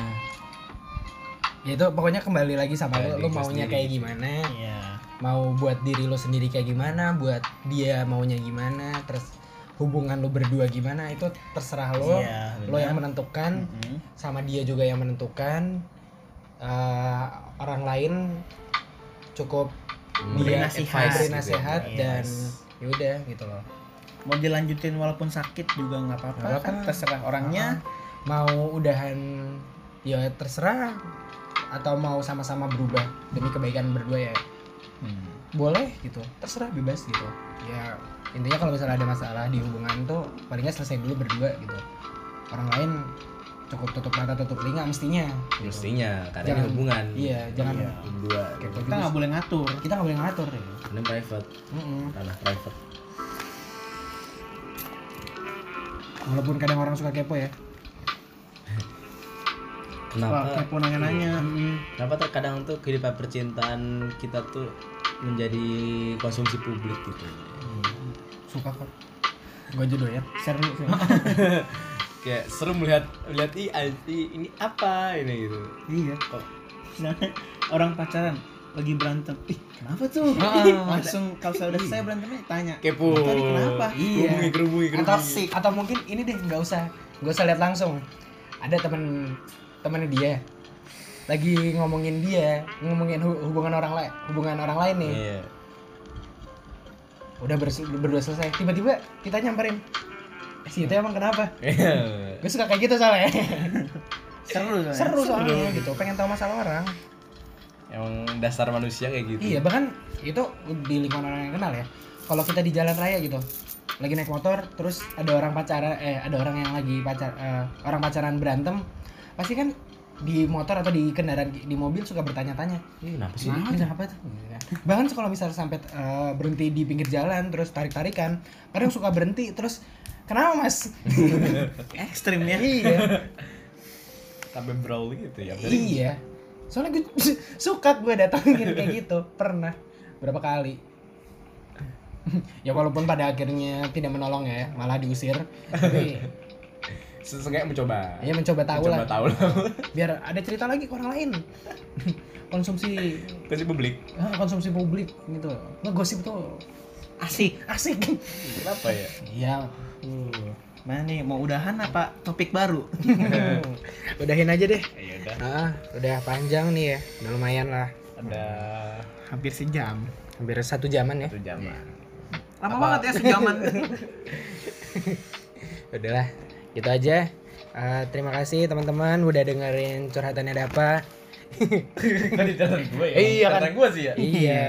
ya itu pokoknya kembali lagi sama lu. Ke maunya sendiri. kayak gimana? Iya. Mau buat diri lo sendiri kayak gimana? Buat dia maunya gimana? Terus hubungan lo berdua gimana? Itu terserah lo Iya, lo yang menentukan. Mhm. sama dia juga yang menentukan. Eh, orang lain cukup Beri dia nasihat. beri gitu ya. nasihat Yes. dan yaudah gitu loh. Mau dilanjutin walaupun sakit juga nggak apa-apa kan terserah orangnya. Mau udahan ya terserah atau mau sama-sama berubah demi kebaikan berdua ya? Hmm. boleh gitu. Terserah bebas gitu. Ya intinya kalau misalnya ada masalah di hubungan tuh palingnya selesai dulu berdua gitu. Orang lain cukup tutup mata tutup telinga mestinya. Gitu. mestinya karena ini Jangan- hubungan. iya jangan Iya. berdua. kepo kita nggak boleh ngatur. Kita nggak boleh ngatur ya ini private. Mm-mm. ranah private. Walaupun kadang orang suka kepo ya kenapa? Kepo nanya-nanya. Kenapa terkadang tuh kehidupan percintaan kita tuh menjadi konsumsi publik gitu? Suka kok. Gue jodoh ya. Seru sih kayak seru melihat lihat ih anti ini apa ini? Gitu. Iya. Kok? Sedangkan orang pacaran lagi berantem. Ih kenapa tuh? Ah, langsung kalau sudah selesai berantemnya tanya. Kepo. Tadi kenapa? Iya. kerubungi kerubungi. Atau kerubungi atau mungkin ini deh nggak usah nggak usah lihat langsung. Ada temen temennya dia. Lagi ngomongin dia ngomongin hu- hubungan orang lain hubungan orang lain nih. Iya. Udah bers- berdua selesai. Tiba-tiba kita nyamperin. Eh, si itu emang kenapa? Iya. gue suka kayak gitu soalnya. Seru soalnya. seru soalnya gitu. Pengen tahu masalah orang. Emang dasar manusia kayak gitu. Iya bahkan itu di lingkungan orang yang kenal ya. Kalau kita di jalan raya gitu lagi naik motor terus ada orang pacaran eh ada orang yang lagi pacar eh, orang pacaran berantem pasti kan di motor atau di kendaraan di mobil suka bertanya-tanya Ih, kenapa sih Ini kenapa tuh? Bahkan kalau misalnya sampai eh, berhenti di pinggir jalan terus tarik-tarikan, kadang suka berhenti terus kenapa mas? ekstrim ya iya, sampai brawl gitu ya iya. Soalnya gue suka gue datangin kayak gitu, pernah berapa kali. ya walaupun pada akhirnya tidak menolong ya, malah diusir. Tapi seenggaknya mencoba ya mencoba tahu mencoba lah, tahu lah biar ada cerita lagi ke orang lain. konsumsi kasih publik ah, konsumsi publik gitu. Ngegosip tuh asik asik. kenapa ya Iya, uh, mana nih mau udahan apa topik baru Udahin aja deh. ya udah Ah, udah panjang nih ya. Udah lumayan lah. ada hampir sejam hampir satu jaman ya satu jaman Lama banget ya sejaman. udahlah gitu aja Eh, terima kasih teman-teman udah dengerin curhatannya ada apa Tadi jalan gue ya. Iya kan. Gue sih ya. iya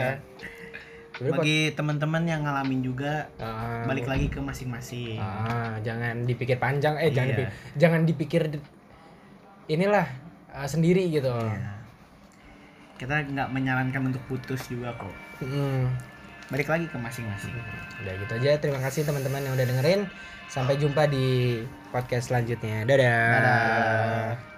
Sebenarnya Bagi teman-teman yang ngalamin juga Ah, balik lagi ke masing-masing. ah, jangan dipikir panjang eh jangan Iya. jangan dipikir di- inilah ah, sendiri gitu Ya. Kita nggak menyarankan untuk putus juga kok. Hmm. Balik lagi ke masing-masing. udah gitu aja terima kasih teman-teman yang udah dengerin sampai jumpa di podcast selanjutnya dadah, Dadah.